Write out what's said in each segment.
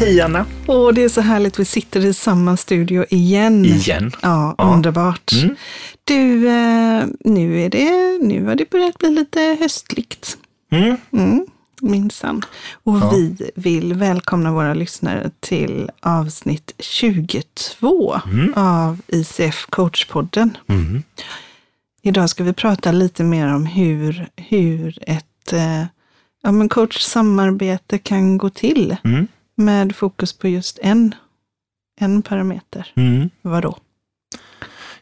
Hej Anna! Åh, det är så härligt, vi sitter i samma studio igen. Igen. Ja, Ja. underbart. Mm. Du, eh, nu, är det, nu har det börjat bli lite höstligt. Mm. Mm, minsann. Och Ja. vi vill välkomna våra lyssnare till avsnitt 22 Mm. av ICF Coachpodden. Mm. Idag ska vi prata lite mer om hur, hur ett eh, ja, men coachsamarbete kan gå till Mm. Med fokus på just en, en parameter. Mm. Vadå?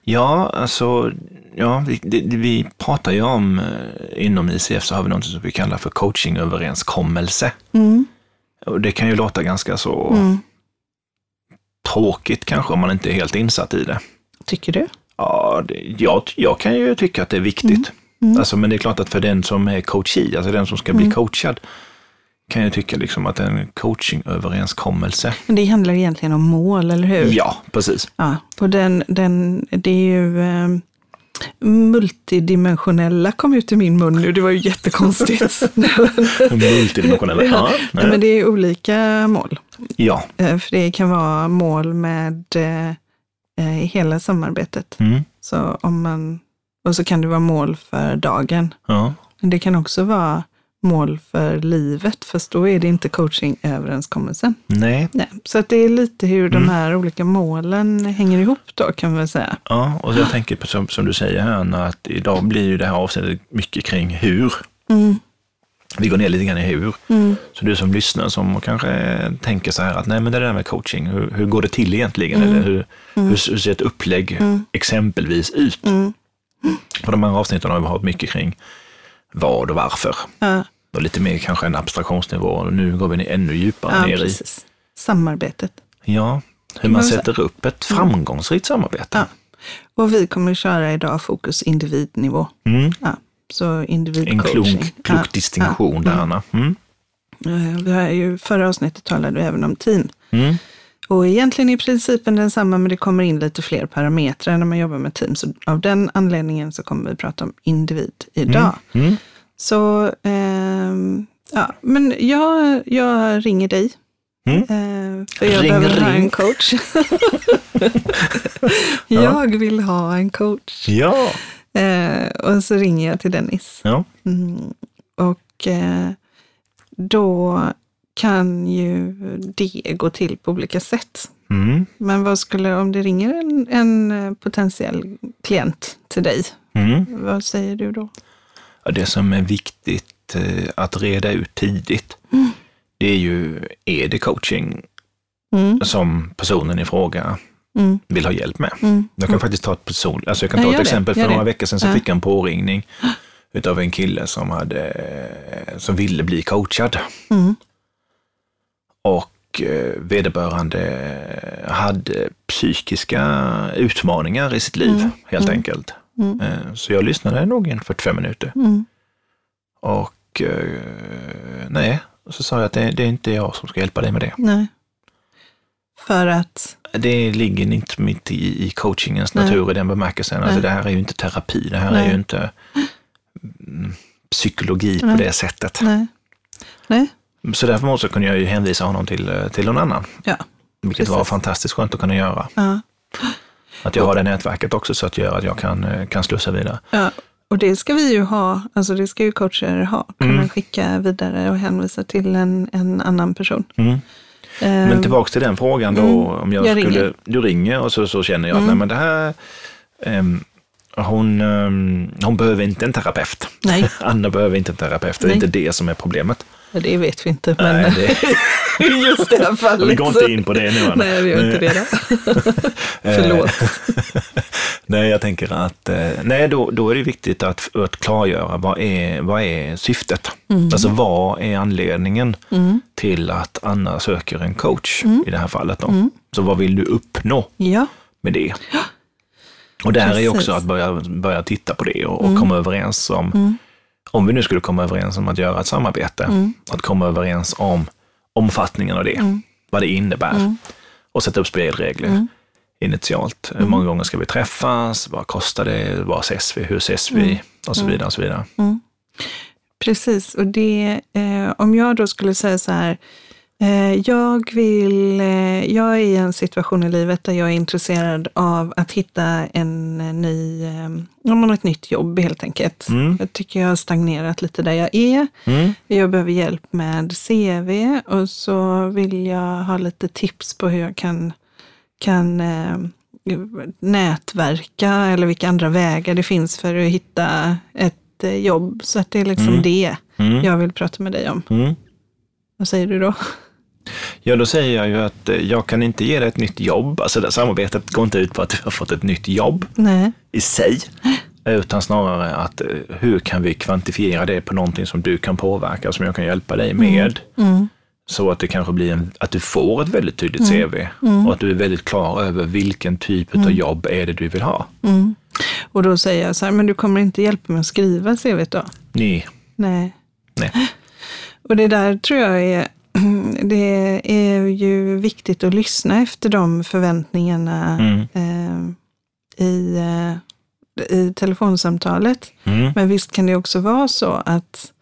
Ja, alltså, ja, vi, det, vi pratar ju om, eh, inom ICF så har vi något som vi kallar för coachingöverenskommelse. Mm. Och det kan ju låta ganska så Mm. tråkigt kanske om man inte är helt insatt i det. Tycker du? Ja, det, jag, jag kan ju tycka att det är viktigt. Mm. Alltså, men det är klart att för den som är coachee, alltså den som ska bli Mm. coachad, kan jag tycka liksom att en coachingöverenskommelse. Men det handlar egentligen om mål, eller hur? Ja, precis. Ja, och den, den, det är ju eh, multidimensionella kom ut i min mun nu, det var ju jättekonstigt. Multidimensionella. Ja, Nej, men det är olika mål. ja. Eh, För det kan vara mål med eh, eh, hela samarbetet. Mm. Så om man, och så kan det vara mål för dagen. ja. Men det kan också vara mål för livet, fast då är det inte coachingöverenskommelsen. Nej, Nej, så att det är lite hur Mm. de här olika målen hänger ihop då, kan man säga. Ja, och jag tänker på som, som du säger här, att idag blir ju det här avsnittet mycket kring hur. Mm, Vi går ner lite grann i hur. mm, Så du som lyssnar som kanske tänker så här att nej men det där med coaching, hur, hur går det till egentligen? Eller hur, hur, hur ser ett upplägg Mm. exempelvis ut? mm. På de här avsnitten har vi hållit mycket kring vad och varför. Ja, Och lite mer kanske en abstraktionsnivå och nu går vi ännu djupare ja ner i precis. Samarbetet. ja, hur man sätter upp ett framgångsrikt samarbete. Ja. Och vi kommer att köra idag fokus individnivå. Mm. Ja, så En klok, klok Ja, distinktion där, Anna. Mm. Eh, Vi har ju, förra avsnittet talade vi även om team. Mm. Och egentligen är principen densamma, men det kommer in lite fler parametrar när man jobbar med team. Så av den anledningen så kommer vi prata om individ idag. Mm. Så, ehm, ja, men jag, jag ringer dig. Mm. Eh, för jag Ring, behöver ha ring. en coach. jag vill ha en coach. Ja. Eh, och så ringer jag till Dennis. ja. Mm, och eh, då kan ju det gå till på olika sätt. Mm. Men vad skulle, om det ringer en, en eh, potentiell klient till dig, Mm. vad säger du då? Ja, Det som är viktigt eh, att reda ut tidigt, Mm. det är ju, är det coaching Mm, som personen i fråga mm, vill ha hjälp med? mm, Jag kan faktiskt ta ett person, alltså jag kan Ja, ta ett gör det, exempel. För några veckor sedan så Ja. fick jag en påringning utav en kille som, hade, som ville bli coachad. mm, Och eh, vederbörande hade psykiska utmaningar i sitt liv, Mm. helt Mm. enkelt. mm, Eh, Så jag lyssnade nog i 45 minuter. mm. Och eh, nej, så sa jag att det, det är inte jag som ska hjälpa dig med det. Nej. För att, Det ligger inte mitt i, i coachingens Nej. natur i den bemärkelsen. Alltså det här är ju inte terapi, det här Nej. är ju inte mm, psykologi på det sättet. nej. Nej, Så därför så kunde jag ju hänvisa honom till, eh, till någon annan. ja. Vilket var Precis. fantastiskt skönt att kunna göra. ja. Att jag har det nätverket också så att gör att jag kan, eh, kan slussa vidare. Ja, och det ska vi ju ha, alltså det ska ju coacher ha, kunna Mm. skicka vidare och hänvisa till en, en annan person. Mm. Men Ehm, tillbaks till den frågan då, Mm. om jag, Jag skulle, ringer. du ringer och så, så känner jag att Mm. nej men det här, ehm, hon, ehm, hon behöver inte en terapeut. Nej, Anna behöver inte en terapeut, det är Nej. inte det som är problemet. Det vet vi inte, men Nej, det, just det här fallet. vi går inte in på det nu. Anna. Nej, vi gör inte det då. Förlåt. nej, jag tänker att eh, nej, då, då är det viktigt att, att klargöra vad är, vad är syftet? Alltså vad är anledningen Mm. till att Anna söker en coach i det här fallet? Då? Mm. Så vad vill du uppnå Ja, med det? Och där är Precis. också att börja, börja titta på det och, och komma överens om, Mm. Om vi nu skulle komma överens om att göra ett samarbete, Mm. att komma överens om omfattningen av det, Mm. vad det innebär Mm. och sätta upp spelregler. Mm. initialt. Hur många gånger ska vi träffas? Vad kostar det? Var ses vi? Hur ses vi? Mm. Och så vidare. Och så vidare. Precis, och det, eh, om jag då skulle säga så här, Jag vill, eh, jag är i en situation i livet där jag är intresserad av att hitta en eh, ny, eh, ett nytt jobb helt enkelt. Mm. Jag tycker jag har stagnerat lite där jag är. Mm. Jag behöver hjälp med CV och så vill jag ha lite tips på hur jag kan, kan eh, nätverka eller vilka andra vägar det finns för att hitta ett eh, jobb. Så att det är liksom Mm. det Mm. jag vill prata med dig om. Mm. Vad säger du då? Ja, då säger jag ju att eh, jag kan inte ge dig ett nytt jobb. Alltså det samarbetet går inte ut på att du har fått ett nytt jobb Nej. i sig, utan snarare att eh, hur kan vi kvantifiera det på någonting som du kan påverka, som jag kan hjälpa dig med. Mm. Så att det kanske blir en, att du får ett väldigt tydligt CV och att du är väldigt klar över vilken typ av jobb är det du vill ha. Mm. Och då säger jag så här, men du kommer inte hjälpa mig att skriva CV då? Nej. Nej. Nej. Och det där tror jag är, det är ju viktigt att lyssna efter de förväntningarna Mm. eh, i, eh, i telefonsamtalet. Mm. Men visst kan det också vara så att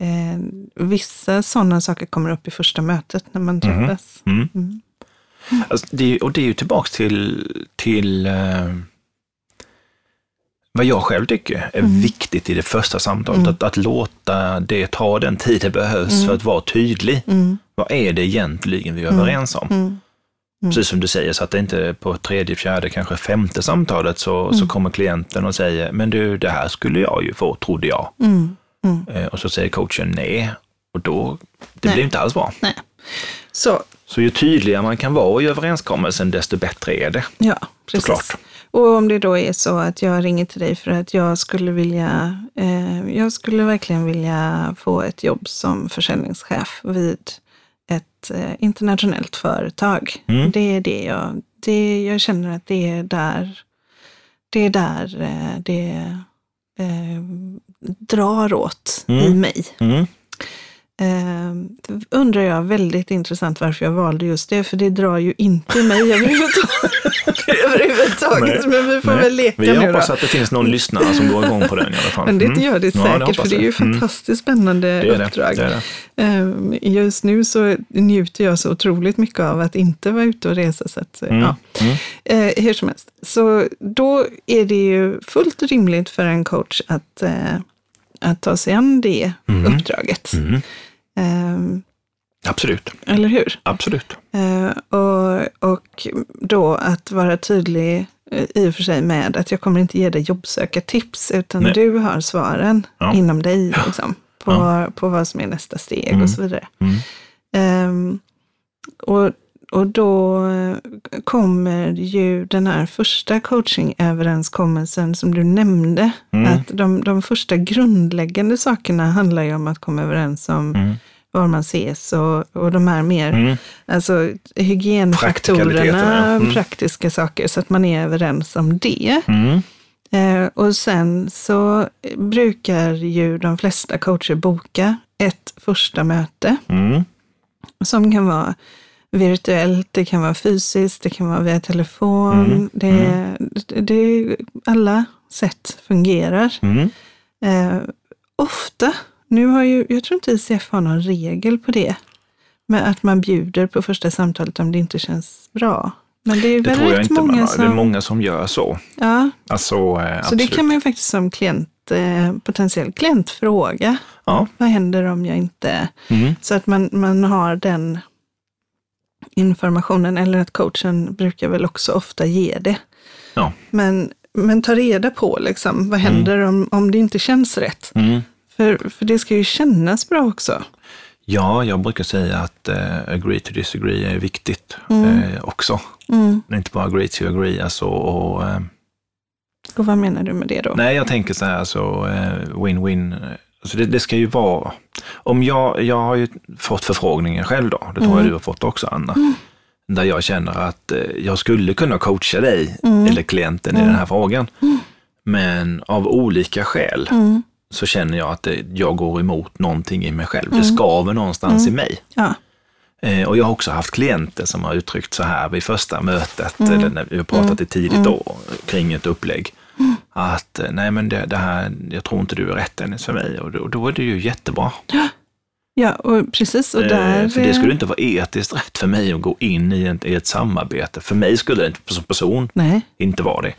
eh, vissa sådana saker kommer upp i första mötet när man träffas. Mm. Mm. Alltså, det, och det är ju tillbaks till, till eh, vad jag själv tycker är viktigt i det första samtalet. Att, att låta det ta den tid det behövs för att vara tydlig. Mm. Vad är det egentligen vi är överens om? Mm. Precis som du säger, så att det inte på tredje, fjärde, kanske femte samtalet så, så kommer klienten och säger, men du, det här skulle jag ju få, trodde jag. Mm. Mm. Eh, Och så säger coachen nej. Och då, det Nej. blir inte alls bra. Nej. Så, Så ju tydligare man kan vara i överenskommelsen, desto bättre är det. ja, precis. Såklart. Och om det då är så att jag ringer till dig för att jag skulle vilja, eh, jag skulle verkligen vilja få ett jobb som försäljningschef vid ett eh, internationellt företag. Mm. Det är det jag, det, jag känner att det är där, det är där eh, det eh, drar åt i Mm. mig. Mm. Eh, undrar jag väldigt intressant varför jag valde just det, för det drar ju inte mig överhuvudtaget. överhuvudtaget. Men vi får Nej. väl leka Vi nu hoppas då. att det finns någon lyssnare som går igång på den i alla fall. Men det Mm. gör det Ja, säkert, hoppas för det är ju. Mm. fantastiskt spännande är det. uppdrag. det, det. Eh, Just nu så njuter jag så otroligt mycket av att inte vara ute och resa. Så att, Mm. ja. Mm. Eh, hur som helst, så då är det ju fullt rimligt för en coach att, eh, att ta sig an det Mm. uppdraget. Eh, Absolut. eller hur? Absolut. Eh, och, och då att vara tydlig eh, i och för sig med att jag kommer inte ge dig jobbsökartips, utan Nej. du har svaren Ja. inom dig liksom, på, Ja. på vad som är nästa steg Mm. och så vidare. Mm. Ehm, och, och då eh, kommer ju den här första coachingöverenskommelsen som du nämnde, Mm. att de, de första grundläggande sakerna handlar ju om att komma överens om Mm. var man ses och, och de här mer Mm. Alltså hygienfaktorerna. Mm. praktiska saker, så att man är överens om det. Mm. Eh, och sen så brukar ju de flesta coacher boka ett första möte Mm. som kan vara virtuellt, det kan vara fysiskt, det kan vara via telefon. Mm. Det, det, det, alla sätt fungerar. Mm. Eh, ofta, nu har ju, jag tror inte ICF har någon regel på det, med att man bjuder på första samtalet om det inte känns bra. Men det är Det väl tror rätt många har. som... Det är många som gör så. ja, Alltså, eh, så det kan man ju faktiskt som klient, eh, potentiell klient fråga. Ja. Vad händer om jag inte... Mm. Så att man, man har den informationen, eller att coachen brukar väl också ofta ge det. Ja. Men, men ta reda på, liksom, vad händer om, om det inte känns rätt? Mm. För, för det ska ju kännas bra också. Ja, jag brukar säga att eh, agree to disagree är viktigt Mm. eh, också. Mm. Inte bara agree to agree. Alltså, och, eh, Och vad menar du med det då? nej, jag tänker så här, så eh, win-win. Alltså det, det ska ju vara, om jag, jag har ju fått förfrågningar själv då, det tror Mm. jag du har fått också Anna, där jag känner att eh, jag skulle kunna coacha dig Mm. eller klienten i den här frågan. Men av olika skäl Mm. så känner jag att det, jag går emot någonting i mig själv. Mm. Det skaver någonstans i mig. Ja. Eh, och jag har också haft klienter som har uttryckt så här vid första mötet, Mm. eller när vi har pratat i tidigt då kring ett upplägg. Att eh, nej men det, det här, jag tror inte du är rätt Dennis för mig. Och då, då är det ju jättebra. Ja, och precis. Och Eh, där, För det skulle inte vara etiskt rätt för mig att gå in i ett, i ett samarbete. För mig skulle det inte som person Nej, inte vara det.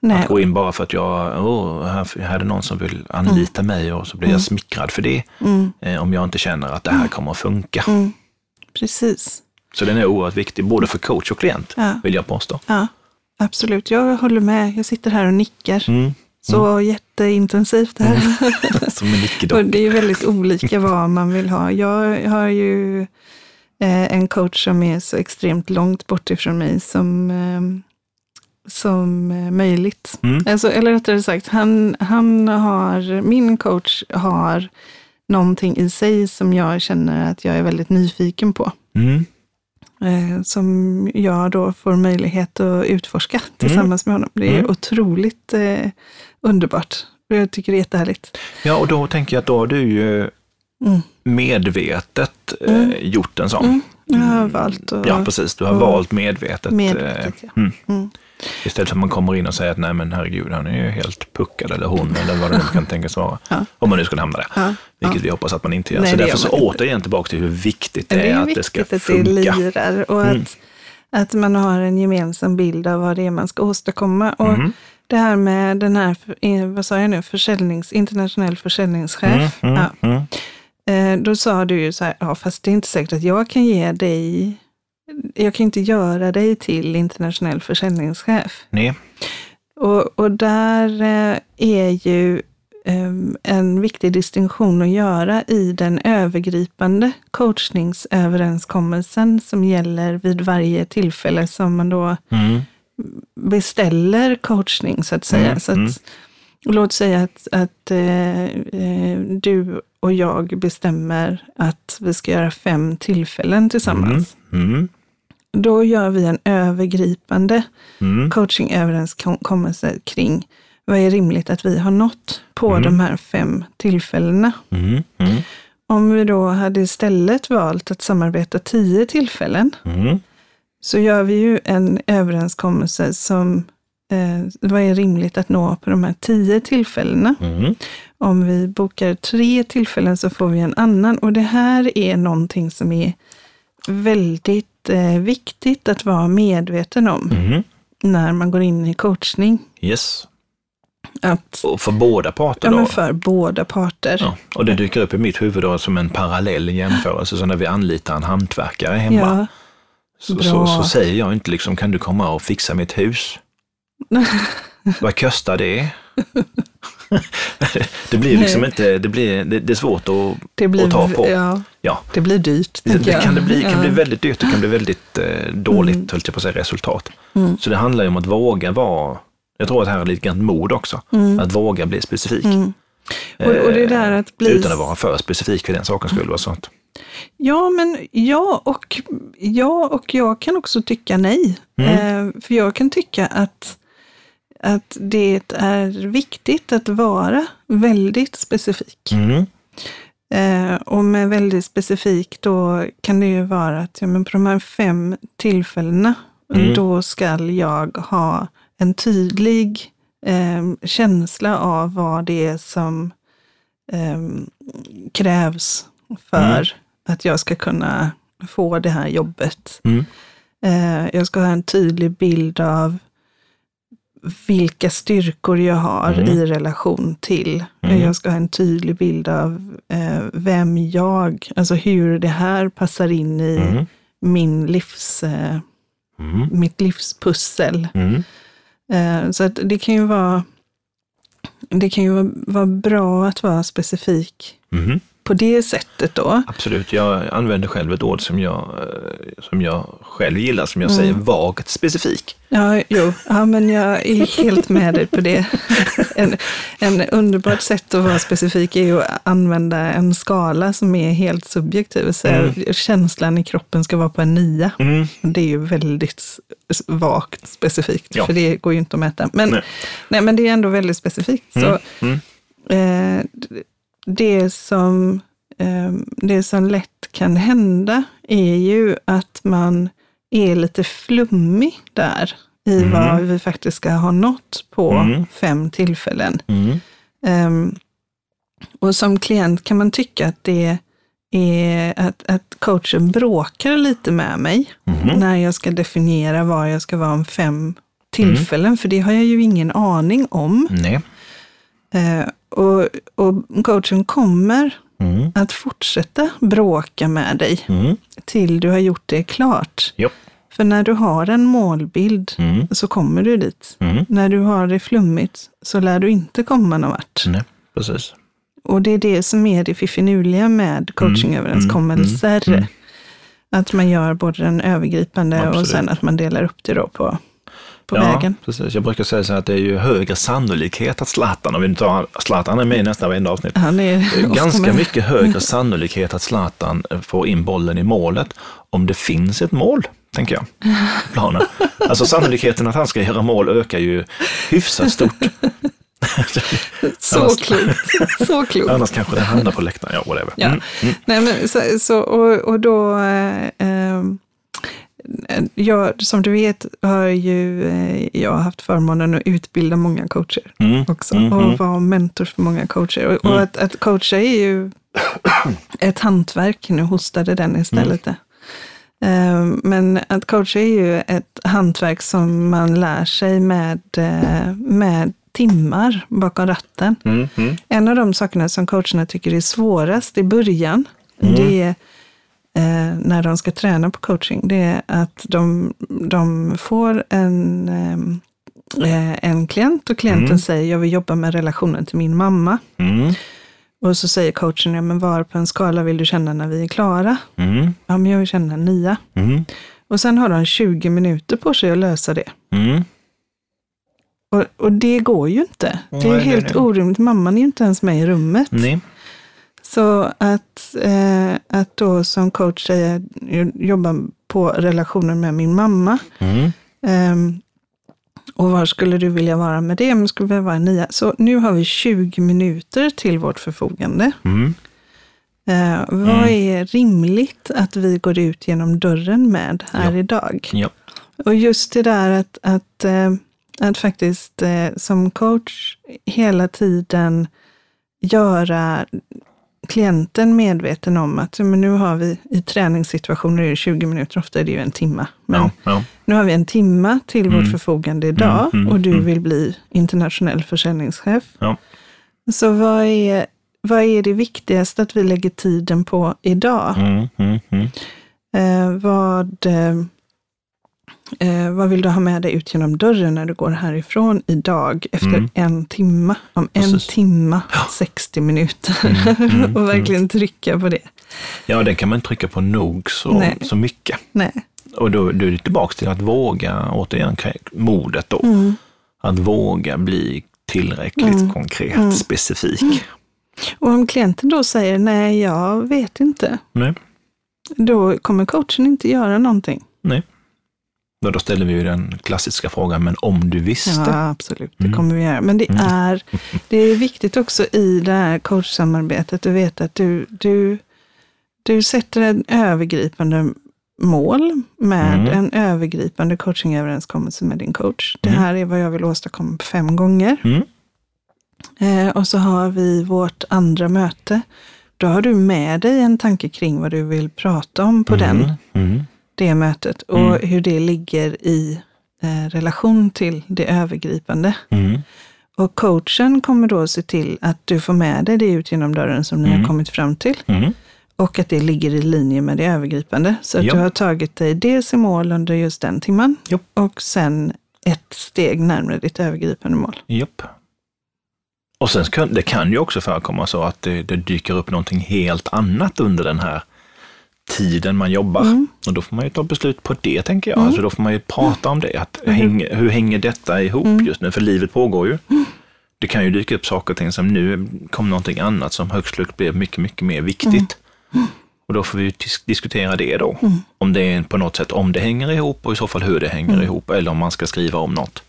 nej. Att gå in bara för att jag, åh, här, här är det någon som vill anlita mig och så blir jag smickrad för det. Mm, Eh, om jag inte känner att det här kommer att funka. mm, precis. Så den är oerhört viktig, både för coach och klient, Ja. vill jag påstå. Ja, absolut. Jag håller med. Jag sitter här och nickar. Mm. Så jätteintensivt här. Som en nickedock. Och det är väldigt olika vad man vill ha. Jag har ju eh, en coach som är så extremt långt bort ifrån mig som, eh, som eh, möjligt. Mm. Alltså, eller rättare sagt, han, han har, min coach har någonting i sig som jag känner att jag är väldigt nyfiken på. Mm. Eh, som jag då får möjlighet att utforska tillsammans med honom. Det är Mm. otroligt eh, underbart. Jag tycker det är jättehärligt. Ja, och då tänker jag att då har du ju Mm. medvetet eh, gjort en sån. Mm. Jag har valt att... Ja, precis. Du har valt medvetet. Medvetet, ja. Mm. Mm. Istället för att man kommer in och säger att nej men herregud, han är ju helt puckad eller hon eller vad det nu kan tänkas vara. Ja. Om man nu skulle hamna där. Ja. Vilket vi hoppas att man inte gör. Nej, så det därför så återigen tillbaka till hur viktigt det, Det är är att det viktigt ska att det funka. lirar och Mm. att, att man har en gemensam bild av vad det är man ska åstadkomma. Och Mhm. det här med den här, eh, vad sa jag nu, försäljnings, internationell försäljningschef. Mm, mm, Ja. mm. Eh, Då sa du ju så här, ja fast det är inte säkert att jag kan ge dig, jag kan inte göra dig till internationell försäljningschef. Nej. Och, och där eh, är ju em, en viktig distinktion att göra i den övergripande coachningsöverenskommelsen som gäller vid varje tillfälle som man då Mm. beställer coachning så att säga. Mm, så att, mm. Låt säga att, att eh, eh, du och jag bestämmer att vi ska göra fem tillfällen tillsammans. Mm. Då gör vi en övergripande Mm. coachingöverenskommelse kring vad är rimligt att vi har nått på Mm. de här fem tillfällena. Mm. Mm. Om vi då hade istället valt att samarbeta tio tillfällen Mm. så gör vi ju en överenskommelse som eh, vad är rimligt att nå på de här tio tillfällena. Mm. Om vi bokar tre tillfällen så får vi en annan. Och det här är någonting som är väldigt viktigt att vara medveten om Mm. när man går in i coachning. Yes. Att, Och för båda parter ja, då? men för båda parter. Ja, och det dyker upp i mitt huvud då som en parallell jämförelse, så när vi anlitar en hantverkare hemma, Ja. så, så, så säger jag inte liksom, kan du komma och fixa mitt hus? Vad kostar det? det blir liksom inte, det, blir, det, det är svårt att, Det blir, att ta på. Ja, Ja, det blir dyrt. det, det kan det bli, kan Ja. bli väldigt dyrt, det kan bli väldigt eh, dåligt, Mm. höll jag på att säga, resultat. Mm. Så det handlar ju om att våga vara, jag tror att här är lite grann mod också, att våga bli specifik. Mm. Och, och det där att bli... Utan att vara för specifik för den sakens skull. Och sånt. Ja, men ja och, ja, och jag kan också tycka nej. Mm. Eh, för jag kan tycka att, att det är viktigt att vara väldigt specifik. Mm. Eh, och med väldigt specifik då kan det ju vara att ja, men på de här fem tillfällena Mm. då ska jag ha en tydlig eh, känsla av vad det är som eh, krävs för Mm. att jag ska kunna få det här jobbet. Mm. Eh, jag ska ha en tydlig bild av vilka styrkor jag har Mm. i relation till. Mm. Jag ska ha en tydlig bild av eh, vem jag, alltså hur det här passar in i Mm. min livs, eh, Mm. mitt livspussel. Mm. Eh, så att det kan ju vara det kan ju vara, vara bra att vara specifik Mm. På det sättet då. Absolut, jag använder själv ett ord som jag, eh, som jag själv gillar, som jag Mm. säger vagt specifik. Ja, jo, ja, men jag är helt med dig på det. En, en underbart sätt att vara specifik är ju att använda en skala som är helt subjektiv. Så Mm. Känslan i kroppen ska vara på en nia. Mm. Det är ju väldigt vagt specifikt, Ja. för det går ju inte att mäta. Men, Nej. nej. men det är ändå väldigt specifikt. Så, Mm. eh, d- det, som, eh, det som lätt kan hända är ju att man är lite flummig där i Mm. vad vi faktiskt ska ha nått på Mm. fem tillfällen. Mm. Ehm, och som klient kan man tycka att det är att, att coachen bråkar lite med mig Mhm. när jag ska definiera var jag ska vara om fem tillfällen, för det har jag ju ingen aning om. Nej. Och, och coachen kommer Mm. att fortsätta bråka med dig Mm. till du har gjort det klart. Ja. För när du har en målbild Mm. så kommer du dit. Mm. När du har det flummigt så lär du inte komma någon vart. Nej, precis. Och det är det som är det fiffinuliga med coachingöverenskommelser. Mm, mm, Att man gör både den övergripande och Absolut. sen att man delar upp det då på, på ja, vägen. precis. Jag brukar säga så att det är ju högre sannolikhet att Zlatan, om vi nu tar Zlatan är med i nästan varenda avsnitt, Han är ganska mycket högre sannolikhet att Zlatan får in bollen i målet om det finns ett mål, tänker jag. Planen. Alltså sannolikheten att han ska göra mål ökar ju hyfsat stort. Så Annars- klokt. Så klokt. Annars kanske det hamnar på läktaren, ja whatever. Ja. Mm. Mm. Nej, men så, så, och, och då, eh, eh, jag, som du vet, har ju eh, jag haft förmånen att utbilda många coacher Mm. också Mm, och vara mentor för många coacher. Och, och Mm. att, att coacha är ju ett hantverk, nu hostade den istället. Mm. Eh, Men att coacha är ju ett hantverk som man lär sig med, eh, med timmar bakom ratten. Mm. Mm. En av de sakerna som coacherna tycker är svårast i början, Mm. det är eh, när de ska träna på coaching, det är att de, de får en, ehm, eh, en klient och klienten Mm. säger jag vill jobba med relationen till min mamma. Mm. Och så säger coachen, ja men var på en skala vill du känna när vi är klara? Mm. Ja men jag vill känna en nia. Mm. Och sen har de 20 minuter på sig att lösa det. Mm. Och, och det går ju inte. Det är ju nej, helt nej. orimligt. Mamman är ju inte ens med i rummet. Nej. Så att, eh, att då som coach säga, jobba på relationen med min mamma. Mm. ehm, och var skulle du vilja vara med det? Men skulle vi vara nia? Så nu har vi 20 minuter till vårt förfogande. Mm. Eh, vad är rimligt att vi går ut genom dörren med här Ja. idag? Ja. Och just det där att, att, eh, att faktiskt eh, som coach hela tiden göra klienten medveten om att men nu har vi i träningssituationer är det 20 minuter, ofta är det ju en timma. Men Ja. Ja. nu har vi en timma till Mm. vårt förfogande idag Mm, mm, och du mm. vill bli internationell försäljningschef. Ja. Så vad är, vad är det viktigaste att vi lägger tiden på idag? Mm. Eh, vad, eh, eh, vad vill du ha med dig ut genom dörren när du går härifrån idag efter Mm. en timma? Om en Precis. timma, 60 minuter. Mm, mm, och verkligen trycka på det. Ja, den kan man inte trycka på nog så, Nej. så mycket. Nej. Och då, då är det tillbaka till att våga, återigen, modet då. Mm. Att våga bli tillräckligt Mm. konkret, Mm. specifik. Och om klienten då säger nej, jag vet inte. Nej. Då kommer coachen inte göra någonting. Nej. Då, då ställer vi ju den klassiska frågan, men om du visste? Ja, absolut. Det Mm. kommer vi göra. Men det Mm. är, det är viktigt också i det här coachsamarbetet att veta att du, du, du sätter en övergripande mål med Mm. en övergripande coachingöverenskommelse med din coach. Det Mm. här är vad jag vill åstadkomma på fem gånger. Mm. Eh, och så har vi vårt andra möte. Då har du med dig en tanke kring vad du vill prata om på den, Mm. Mm. Det mötet och Mm. hur det ligger i eh, relation till det övergripande. Mm. Och coachen kommer då se till att du får med dig det ut genom dörren som ni Mm. har kommit fram till. Mm. Och att det ligger i linje med det övergripande. Så att Ja. du har tagit dig dels i mål under just den timman Ja. och sen ett steg närmare ditt övergripande mål. Japp. Och sen kan, det kan ju också förekomma så att det, det dyker upp någonting helt annat under den här tiden man jobbar. Mm. Och då får man ju ta beslut på det, tänker jag. Mm. Alltså då får man ju prata om det. Att Mm. häng, hur hänger detta ihop Mm. just nu? För livet pågår ju. Det kan ju dyka upp saker och ting som nu kom någonting annat som högst slut blev mycket, mycket mer viktigt. Och då får vi dis- diskutera det då. Mm. Om det är på något sätt, om det hänger ihop och i så fall hur det hänger Mm. ihop. Eller om man ska skriva om något.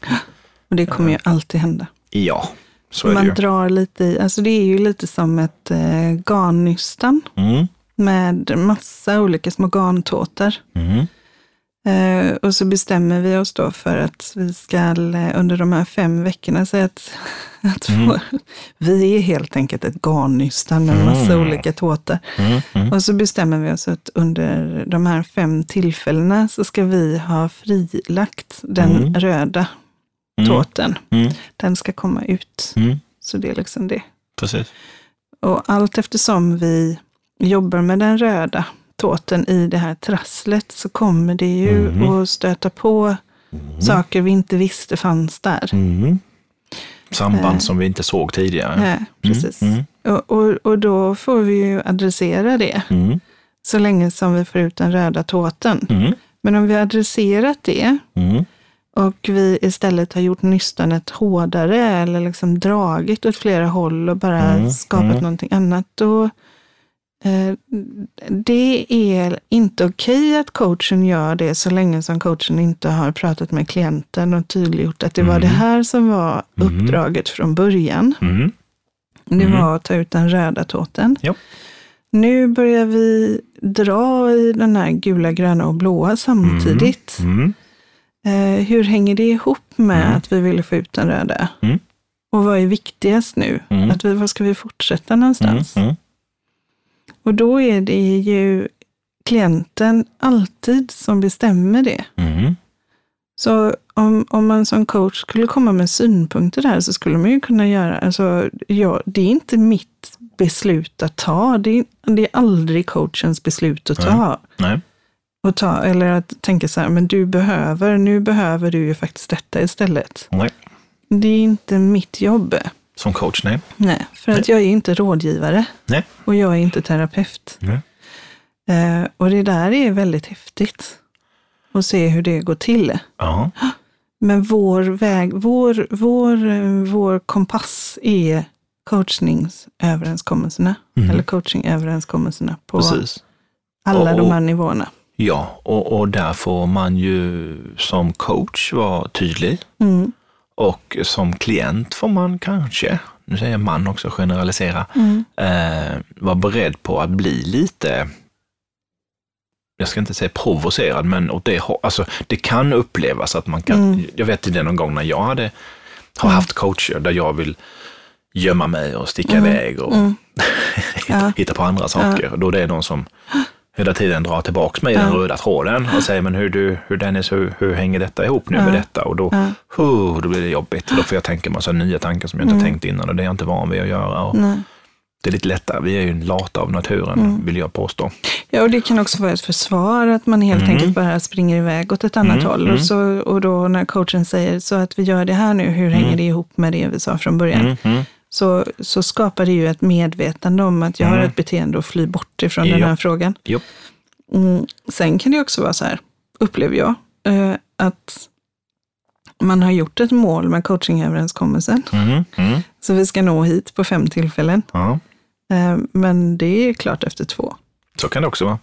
Och det kommer ju alltid hända. Ja, så är Man det ju. drar lite i, alltså det är ju lite som ett eh, garnnystan Mm. Med massa olika små garntåtar. Mm. Eh, och så bestämmer vi oss då för att vi ska eh, under de här fem veckorna säga att Att få, Vi är helt enkelt ett garnnystan med massa Mm. olika tåtar. Mm, mm, Och så bestämmer vi oss att under de här fem tillfällena så ska vi ha frilagt den Mm. röda mm, mm, Den ska komma ut. mm. Så det är liksom det. Precis. Och allt eftersom vi jobbar med den röda tåten i det här trasslet så kommer det ju Mhm. att stöta på saker vi inte visste fanns där. Mm. Samband Eh. som vi inte såg tidigare. Nej, precis. Mm. Och, och, och då får vi ju adressera det Mm. så länge som vi får ut den röda tåten. Mm. Men om vi har adresserat det Mm. och vi istället har gjort nystanet hårdare eller liksom dragit åt flera håll och bara Mm, skapat mm. någonting annat, då det är inte okej att coachen gör det så länge som coachen inte har pratat med klienten och tydliggjort att det var Mm. det här som var Mm. uppdraget från början. Mm. Det Mm. var att ta ut den röda tåten. Ja. Nu börjar vi dra i den här gula, gröna och blåa samtidigt. Mm. Eh, hur hänger det ihop med Mm. att vi ville få ut den röda? Mm. Och vad är viktigast nu? Mm. Att vi, var ska vi fortsätta Mm. någonstans? Mm. Och då är det ju klienten alltid som bestämmer det. Mm. Så om, om man som coach skulle komma med synpunkter där så skulle man ju kunna göra, alltså, ja, det är inte mitt beslut att ta. Det är, det är aldrig coachens beslut att ta. Nej. Och ta. Eller att tänka så här, men du behöver, nu behöver du ju faktiskt detta istället. Nej. Det är inte mitt jobb. Som coach, nej. Nej, för att jag är inte rådgivare Nej. och jag är inte terapeut. Nej. Eh, och det där är väldigt häftigt. Att se hur det går till. Ja. Men vår väg, vår, vår, vår kompass är coachningsöverenskommelserna. Mhm. Eller coachingöverenskommelserna på Precis. alla Och- de här nivåerna. Ja, och, och där får man ju som coach vara tydlig. Mm. Och som klient får man kanske, nu säger jag man också, generalisera, Mm. eh, vara beredd på att bli lite, jag ska inte säga provocerad, men åt det, alltså, det kan upplevas att man kan, Mm. jag vet det någon gång när jag hade, har Mm. haft coacher där jag vill gömma mig och sticka Mm. iväg och Mm. hitta, Ja. hitta på andra saker. Då det är någon som hela tiden drar tillbaka mig i den Ja. röda tråden och säger, men hur, du, hur Dennis, hur, hur hänger detta ihop nu Ja. med detta? Och då, Ja. huh, då blir det jobbigt. Då får jag tänka massa nya tankar som jag inte Mm. tänkt innan och det är jag inte van vid att göra. Och Nej. det är lite lättare. Vi är ju lata av naturen, Mm. vill jag påstå. Ja, och det kan också vara ett försvar att man helt Mm. enkelt bara springer iväg åt ett annat Mm, håll. mm. Och, så, och då när coachen säger så att vi gör det här nu, hur hänger Mm. det ihop med det vi sa från början? Så, så skapar det ju ett medvetande om att jag har Mm. ett beteende och fly bort ifrån den Ja. här frågan. Jo. Mm. Sen kan det också vara så här, upplever jag, eh, att man har gjort ett mål med coachingöverenskommelsen. mm, mm, Så vi ska nå hit på fem tillfällen. ja. Eh, men det är klart efter två. Så kan det också vara.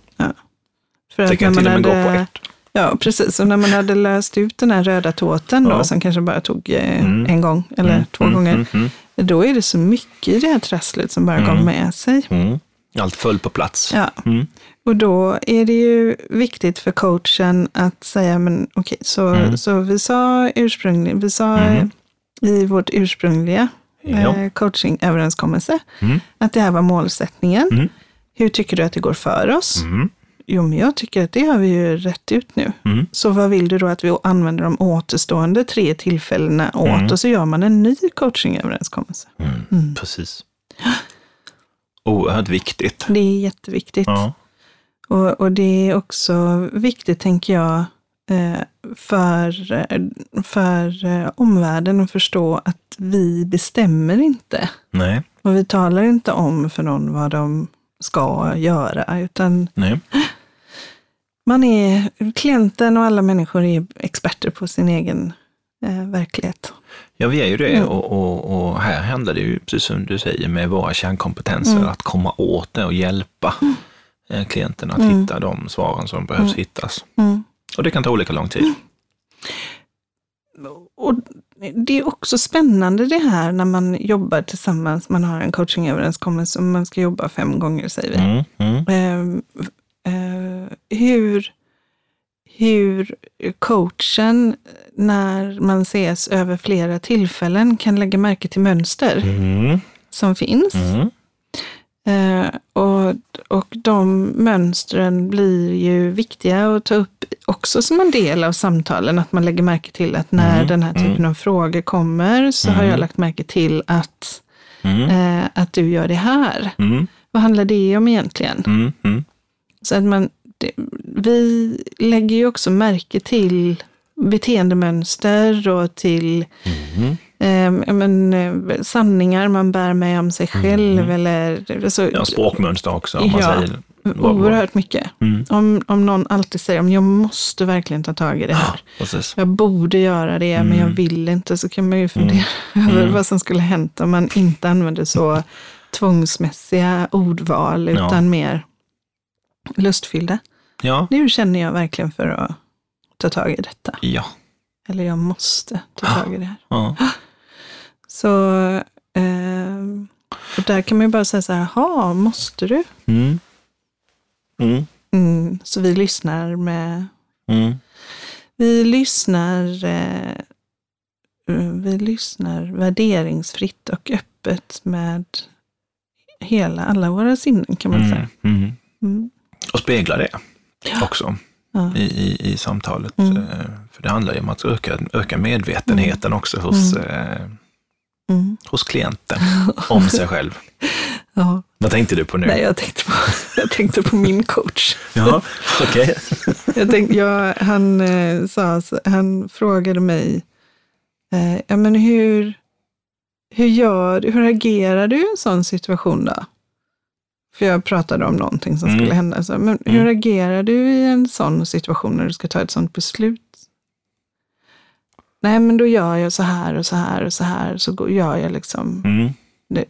För Det kan till och man med gå på hade- ett. Ja, precis. Och när man hade löst ut den här röda tåten då, Ja. som kanske bara tog eh, Mm. en gång eller Mm, två mm, gånger, då är det så mycket i det här trasslet som bara Mm. kom med sig. mm. Allt föll på plats. Ja. Mm, Och då är det ju viktigt för coachen att säga, men okej, så, Mm. så vi sa ursprungligen, vi sa Mm. i vårt ursprungliga ja. eh, coachingöverenskommelse Mm, att det här var målsättningen. Mm. Hur tycker du att det går för oss? Jo, men jag tycker att det har vi ju rätt ut nu. mm. Så vad vill du då att vi använder de återstående tre tillfällena åt? Mm. Och så gör man en ny coachingöverenskommelse. Mm. Mm. Precis. Oerhört viktigt. Det är jätteviktigt. Ja. Och, och det är också viktigt, tänker jag, eh, för, för eh, omvärlden att förstå att vi bestämmer inte. Nej, Och vi talar inte om för någon vad de ska göra, utan nej. Man är, klienten och alla människor är experter på sin egen eh, verklighet. Ja, vi är ju det Mm. och, och, och här handlar det ju, precis som du säger, med våra kärnkompetenser, Mm. att komma åt det och hjälpa eh, klienten att Mm. hitta de svaren som behövs Mm. hittas. Mm. Och det kan ta olika lång tid. Och det är också spännande det här när man jobbar tillsammans, man har en coachingöverenskommelse och man ska jobba fem gånger säger vi. Mm, mm, Eh, eh, hur, hur coachen, när man ses över flera tillfällen, kan lägga märke till mönster Mm. som finns. Mm. Eh, och, och de mönstren blir ju viktiga att ta upp också som en del av samtalen. Att man lägger märke till att när Mm, den här typen av frågor kommer så har jag lagt märke till att, Mm. eh, att du gör det här. Mm. Vad handlar det om egentligen? Mm. Mm. Så att man, det, vi lägger ju också märke till beteendemönster och till Mm. eh, ja, men, eh, sanningar man bär med om sig själv. Eller, alltså, Ja, språkmönster också om man Ja. säger. vad- oerhört mycket. Mm. Om, om någon alltid säger att jag måste verkligen ta tag i det här. Precis. Jag borde göra det, men jag Mm. vill inte. Så kan man ju fundera över vad som skulle hänt om man inte använde så tvångsmässiga ordval, Ja. utan mer lustfyllda. Ja. Nu känner jag verkligen för att ta tag i detta. Ja. Eller jag måste ta tag i det här. ja. Så eh, och där kan man ju bara säga så här, jaha, måste du? Mm. Mm. Mm, så vi lyssnar med, Mm. vi lyssnar, eh, eh, vi lyssnar värderingsfritt och öppet med hela, alla våra sinnen kan man Mm. säga. Mm. Mm. Och spegla det också Ja. i, i, i samtalet. Mm. Eh, För det handlar ju om att öka, öka medvetenheten också hos, eh, Mm. hos klienten om sig själv. Ja. Vad tänkte du på nu? Nej, jag tänkte på, jag tänkte på min coach. Ja, okej. Jag, han, eh, sa, så- han frågade mig, eh, ja, men hur, hur, gör, hur agerar du i en sån situation då? För jag pratade om någonting som Mm. skulle hända. Så, men hur agerar du i en sån situation när du ska ta ett sånt beslut? Nej, men då gör jag så här och så här och så här. Så gör jag liksom. Mm. Det,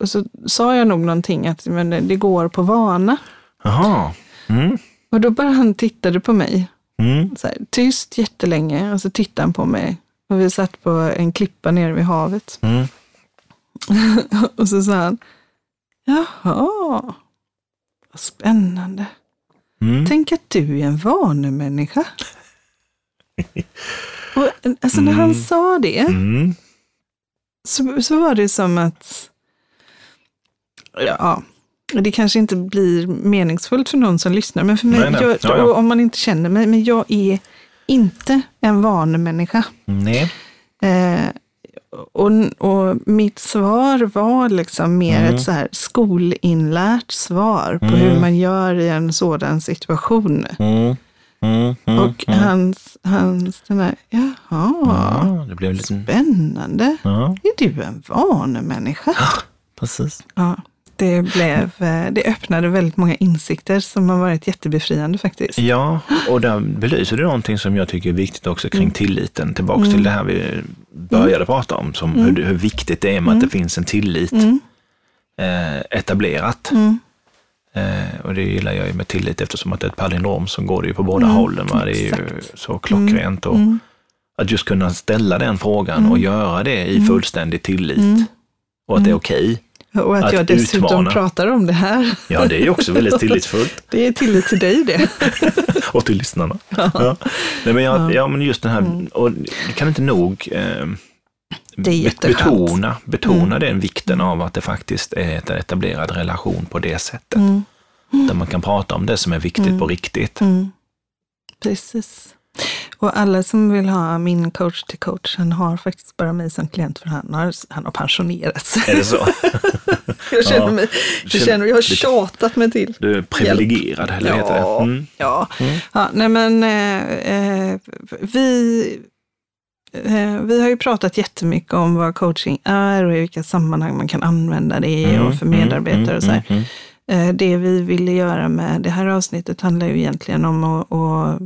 och så sa jag nog någonting att men det, det går på vana. Jaha. Mm. Och då bara han tittade på mig Mm. så här, tyst jättelänge och så tittade han på mig. Och vi satt på en klippa nere vid havet. Mm. och så sa han, jaha, vad spännande. Mm. Tänk att du är en vanemänniska. och, alltså när han Mm. sa det Mm. så, så var det som att, ja, det kanske inte blir meningsfullt för någon som lyssnar, men för mig, Nej, nej. Jag, Ja, ja. om man inte känner mig, men jag är inte en vanemänniska. Nej. Eh, och, och mitt svar var liksom mer Mm. ett så här skolinlärt svar på Mm. hur man gör i en sådan situation. Mm. Mm. Mm. Och mm. hans, hans den där, jaha, Ja, det blev lite... spännande. Ja, Är du en vanemänniska? precis. Ja, det, blev, eh, det öppnade väldigt många insikter som har varit jättebefriande faktiskt. Ja, och där belyser du någonting som jag tycker är viktigt också Mm. kring tilliten. Tillbaks till det här vi började prata om, som hur, hur viktigt det är med att det finns en tillit Mm. eh, etablerat. Mm. Eh, och det gillar jag ju med tillit eftersom att det är ett palindrom så går det ju på båda hållen. Va? Det är ju Mm. exakt. så klockrent. Och Mm. Att just kunna ställa den frågan och göra det i fullständig tillit. Mm. Och att det är okej. Och att, Att jag dessutom utmana. pratar om det här. Ja, det är ju också väldigt tillitsfullt. Det är tillit till dig det. och till lyssnarna. Ja. Nej, men jag, ja, men just den här, och det kan inte nog eh, Mm. Betona, betona Mm. den vikten av att det faktiskt är ett etablerad relation på det sättet. Mm. Där man kan prata om det som är viktigt på riktigt. Mm. Precis. Och alla som vill ha min coach till coach, han har faktiskt bara mig som klient för han har, han har pensionerat sig. Är det så? Jag känner Ja. mig, jag, känner, jag har tjatat mig till. Du är privilegierad, eller heter det? Ja, Mm. ja. nej men eh, eh, vi, eh, vi har ju pratat jättemycket om vad coaching är och i vilka sammanhang man kan använda det Mm, och för medarbetare och så här. Mm, Eh, Det vi ville göra med det här avsnittet handlar ju egentligen om att, att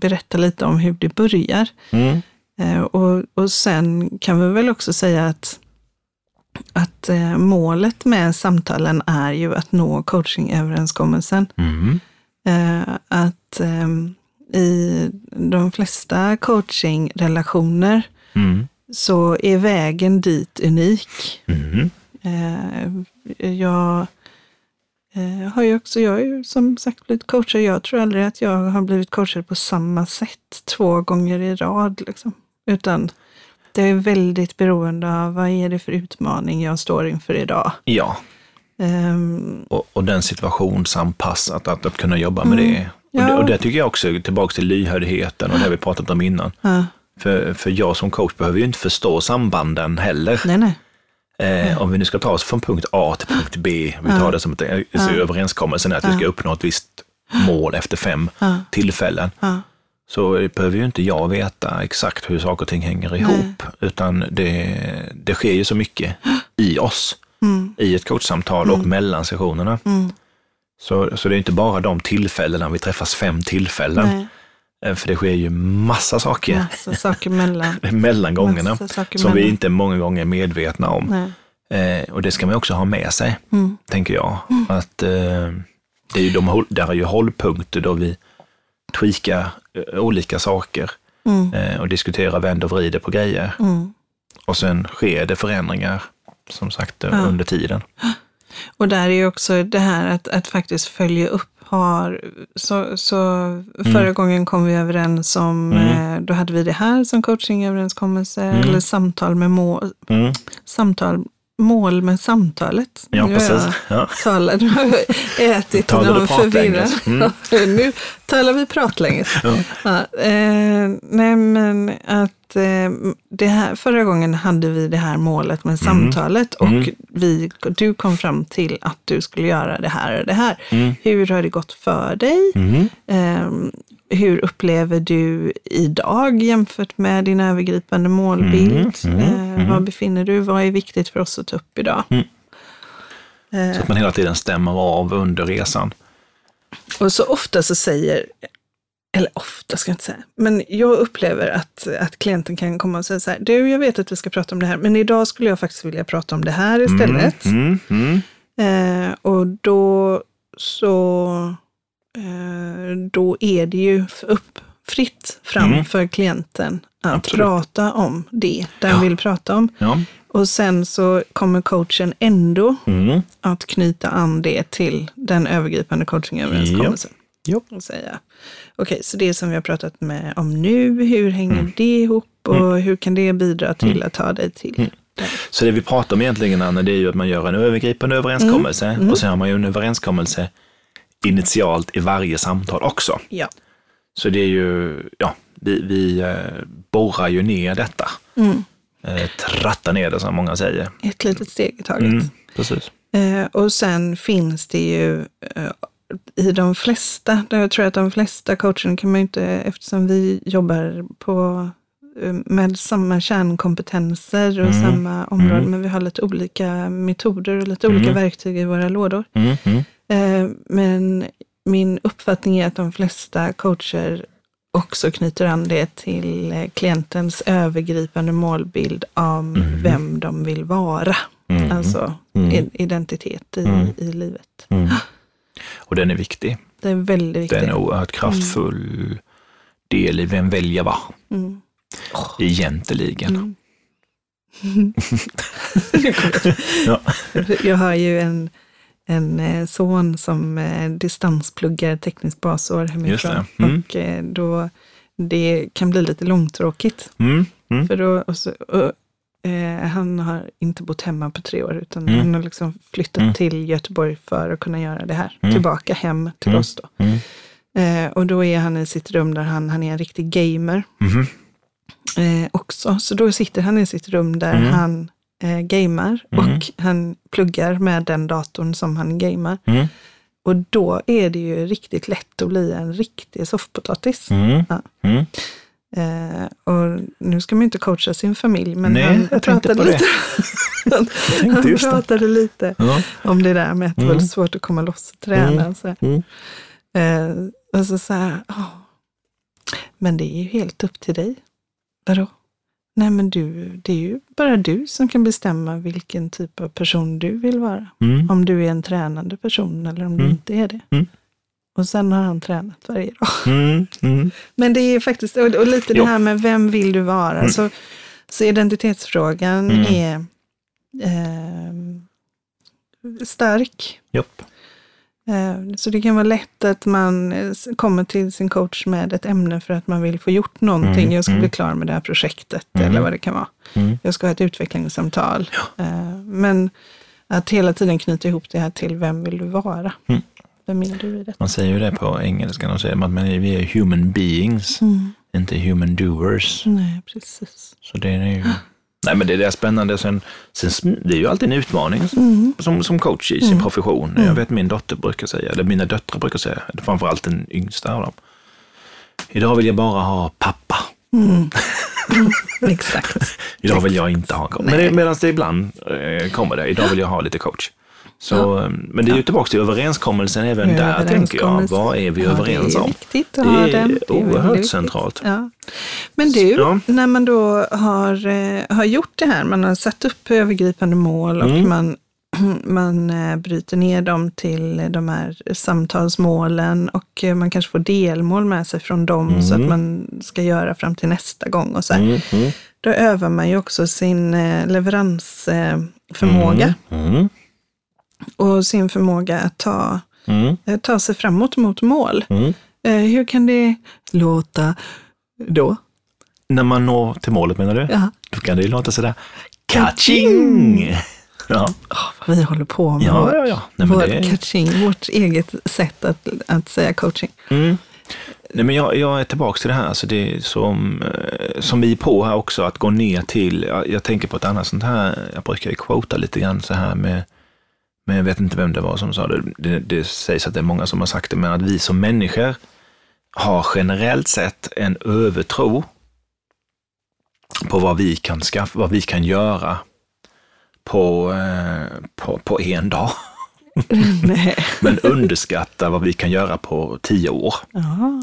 berätta lite om hur det börjar. mm, Eh, Och, och sen kan vi väl också säga att, att eh, målet med samtalen är ju att nå coachingöverenskommelsen. mm, Eh, Att eh, i de flesta coachingrelationer mm, så är vägen dit unik. mm, Eh, Jag, eh, har ju också, jag har ju som sagt blivit coachad. Jag tror aldrig att jag har blivit coachad på samma sätt två gånger i rad. Liksom. Utan det är väldigt beroende av vad är det för utmaning jag står inför idag. Ja, Ehm, och, och den situationsanpassat, att, att kunna jobba med det. Och, Ja. det. och det tycker jag också, tillbaka till lyhördheten och det vi pratat om innan. ja, För, för jag som coach behöver ju inte förstå sambanden heller. nej, nej. Eh, om vi nu ska ta oss från punkt A till punkt B, vi tar det som ett, så överenskommelsen är att vi ska uppnå ett visst mål efter fem tillfällen. Så behöver ju inte jag veta exakt hur saker och ting hänger ihop, utan det, det sker ju så mycket i oss, Mm. i ett coachsamtal och mellan sessionerna. Mm. Så, så det är inte bara de tillfällena, vi träffas fem tillfällen, Nej. Eh, för det sker ju massa saker Massa saker mellan. mellan gångerna saker som vi mellan. inte många gånger är medvetna om. Eh, och det ska man också ha med sig, Mm. tänker jag. Att eh, det är ju de, där är ju hållpunkter då vi tweakar eh, olika saker Mm. eh, och diskuterar, vänder och vrider på grejer. Mm. Och sen sker det förändringar, som sagt, eh, under tiden. Och där är ju också det här att, att faktiskt följa upp har, så, så förra gången kom vi överens om, Mm. eh, då hade vi det här som coachingöverenskommelse, Mm. eller samtal med mål, Mm. samtal, mål med samtalet. Ja, Nu precis. Ja. Talar, nu har jag ätit du någon förvirrad. Mm. nu talar vi pratlänges. Ja. Ja, eh, nej men att eh, det här, förra gången hade vi det här målet med samtalet och Mm. vi, du kom fram till att du skulle göra det här och det här. Mm. Hur har det gått för dig? Mm. Eh, hur upplever du idag jämfört med din övergripande målbild? Mm, mm, eh, Var befinner du? Vad är viktigt för oss att ta upp idag? Mm. Eh, Så att man hela tiden stämmer av under resan. Och så ofta så säger, eller ofta ska jag inte säga, men jag upplever att, att klienten kan komma och säga så här, du jag vet att vi ska prata om det här, men idag skulle jag faktiskt vilja prata om det här istället. Mm. Mm. Eh, och då så, då är det ju upp, fritt fram Mm. för klienten att Absolut. prata om det den Ja. vill prata om. Ja. Och sen så kommer coachen ändå Mm. att knyta an det till den övergripande coachingöverenskommelsen. Ja. Och säga, okej, så det som vi har pratat med om nu, hur hänger Mm. det ihop och hur kan det bidra till att ta dig till Mm. där? Så det vi pratar om egentligen, Anna, det är ju att man gör en övergripande överenskommelse Mm. och sen har man ju en överenskommelse initialt i varje samtal också. Ja. Så det är ju, ja, vi, vi eh, borrar ju ner detta. Mm. Eh, trattar ner det som många säger. Ett litet steg i taget. Mm, precis. Eh, och sen finns det ju i de flesta, jag tror att de flesta coacherna kan man ju inte, eftersom vi jobbar på, med samma kärnkompetenser och Mm. samma områden, Mm. men vi har lite olika metoder och lite olika Mm. verktyg i våra lådor. Mm, mm, Eh, Men min uppfattning är att de flesta coacher också knyter an det till eh, klientens övergripande målbild av vem de vill vara. Mm. Alltså Mm. identitet i, Mm. i livet. mm. Och den är viktig. Det är väldigt Det viktigt. är en oerhört kraftfull del i vem väljer vad, Egentligen. Mm. Ja. Jag har ju en, en eh, son som eh, distanspluggar tekniskt basår hemifrån. det. Mm. Och eh, då, det kan bli lite långtråkigt. Mm, mm, För då, och så, och, eh, han har inte bott hemma på tre år, utan Mm. han har liksom flyttat Mm. till Göteborg för att kunna göra det här. Mm. Tillbaka hem till oss då. Eh, och då är han i sitt rum där han, han är en riktig gamer mhm, eh, också. Så då sitter han i sitt rum där Mm. han eh, gamar Mm. och han pluggar med den datorn som han gamar. mm, Och då är det ju riktigt lätt att bli en riktig soffpotatis. mm, Ja. mm. Eh, och nu ska man ju inte coacha sin familj, men Nej, han jag pratade lite, han, han pratade lite Ja. om det där med att det Mm. var svårt att komma loss och träna. Mm. Så. Mm. eh, och så så här, "Ja, men det är ju helt upp till dig. Vadå? Nej, men du, det är ju bara du som kan bestämma vilken typ av person du vill vara. Mm. Om du är en tränande person eller om du Mm. inte är det. Mm. Och sen har han tränat varje dag. Mm. Mm. Men det är faktiskt, och, och lite Jo. det här med vem vill du vara? Så, så identitetsfrågan är ehm, stark. Japp. Eh, Så det kan vara lätt att man eh, kommer till sin coach med ett ämne för att man vill få gjort någonting. Mm, Jag ska mm. bli klar med det här projektet Mm. eller vad det kan vara. Mm. Jag ska ha ett utvecklingssamtal. Eh, Men att hela tiden knyta ihop det här till vem vill du vara? Mm. Vem är du i det? Man säger ju det på engelska, de säger att man vi är human beings, Mm. inte human doers. Nej, precis. Så det är ju... Nej men det är spännande. Sen, sen, det är ju alltid en utmaning Mm. som, som coach i sin Mm. profession. Jag vet min dotter brukar säga, eller mina döttrar brukar säga, framförallt den yngsta av dem. Idag vill jag bara ha pappa. Mm. Mm. Exakt. Idag vill jag inte ha coach. Men medan det ibland eh, kommer det, idag vill jag ha lite coach. Så, eh, Men det är ju tillbaka till överenskommelsen även där, tänker jag. Vad är vi Ja, överens det är om? viktigt att Det är. Det är oerhört viktigt. centralt. Ja. Men du, Ja. när man då har, eh, har gjort det här, man har satt upp övergripande mål och Mm. man, man eh, bryter ner dem till de här samtalsmålen och eh, man kanske får delmål med sig från dem så att Mm. man ska göra fram till nästa gång och så här. Mm, mm, Då övar man ju också sin leveransförmåga mm, och sin förmåga att ta, mm, eh, ta sig framåt mot mål. mm. Eh, Hur kan det låta då? När man når till målet menar du? Ja. Då kan det ju låta sådär, kaching! Ja, Vad vi håller på med. ja, ja. ja. Nej, vår är... coaching, vårt eget sätt att, att säga coaching. Mm. Nej, men jag, jag är tillbaka till det här, alltså det är som, eh, som vi är på här också, att gå ner till, jag, jag tänker på ett annat sånt här, jag brukar ju quota lite grann så här med, men jag vet inte vem det var som sa det, det, det sägs att det är många som har sagt det, men att vi som människor har generellt sett en övertro på vad vi kan, skaffa, vad vi kan göra på, eh, på, på en dag. Men underskattar vad vi kan göra på tio år. Ja.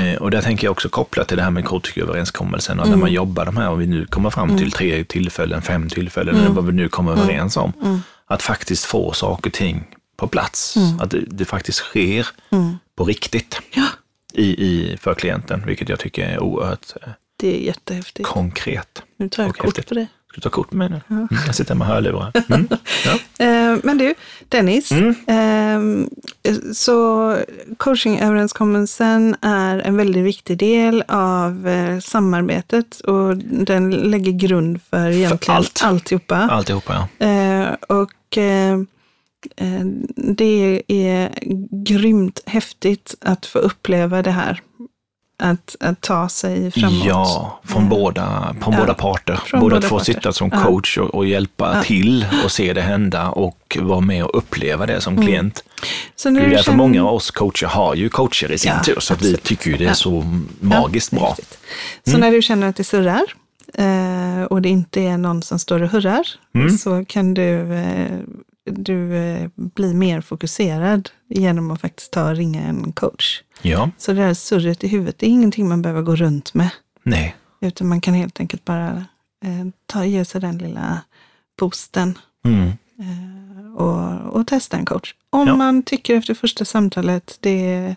Eh, och där tänker jag också kopplat till det här med coachöverenskommelsen och när Mm. man jobbar de här, och vi nu kommer fram till tre tillfällen, fem tillfällen, eller vad vi nu kommer överens om, Mm. Att faktiskt få saker och ting på plats. Att det, det faktiskt sker Mm. på riktigt Ja. i, i, för klienten, vilket jag tycker är oerhört eh, Det är jättehäftigt. konkret. Nu tar jag och kort häftigt. på dig. Ska du ta kort med mig nu? Mm, jag sitter med hörlurar. Mm. Ja. Eh, men du, Dennis. Mm. ehm, så coachingöverenskommelsen är en väldigt viktig del av eh, samarbetet och den lägger grund för egentligen allt. alltihopa. Alltihopa, ja. Eh, och eh, eh, det är grymt häftigt att få uppleva det här. Att, att ta sig framåt. Ja, från Eh, båda, från ja, båda parter. från båda att få parter. sitta som coach och, och hjälpa Ja. till och se det hända och vara med och uppleva det som klient. Så Det när är därför känner- många av oss coacher har ju coacher i sin Ja, tur, så vi tycker ju det är så magiskt bra. riktigt. Så när du känner att det surrar eh, och det inte är någon som står och hurrar Mm. så kan du, eh, du eh, bli mer fokuserad genom att faktiskt ta och ringa en coach. Ja, Så det här surret i huvudet, det är ingenting man behöver gå runt med. nej, Utan man kan helt enkelt bara eh, ta, ge sig den lilla boosten mm. eh, och, och testa en coach. Om Ja. man tycker efter första samtalet, det,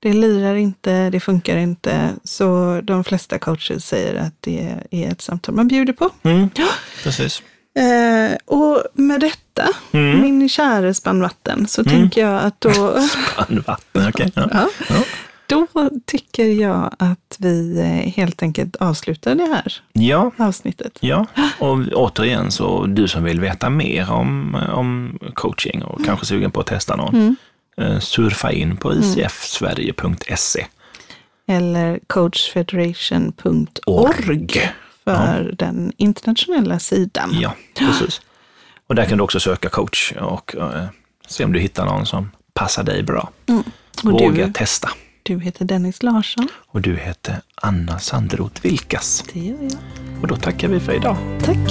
det lirar inte, det funkar inte, så de flesta coacher säger att det är ett samtal man bjuder på. Mm. precis. Eh, och med detta, Mm. min käre spannvatten, så tänker jag att då, Vatten, okej. Ja. ja, Ja. då tycker jag att vi eh, helt enkelt avslutar det här ja, avsnittet. ja, och återigen så du som vill veta mer om, om coaching och kanske sugen på att testa någon, Mm. eh, surfa in på icfsverige.se. Eller coachfederation.org för den internationella sidan. Ja, precis. Och där kan du också söka coach och eh, se om du hittar någon som passar dig bra. Mm. Och Våga du, testa. du heter Dennis Larsson. Och du heter Anna Sanderoth Vilkas. Det gör jag. Och då tackar vi för idag. Tack.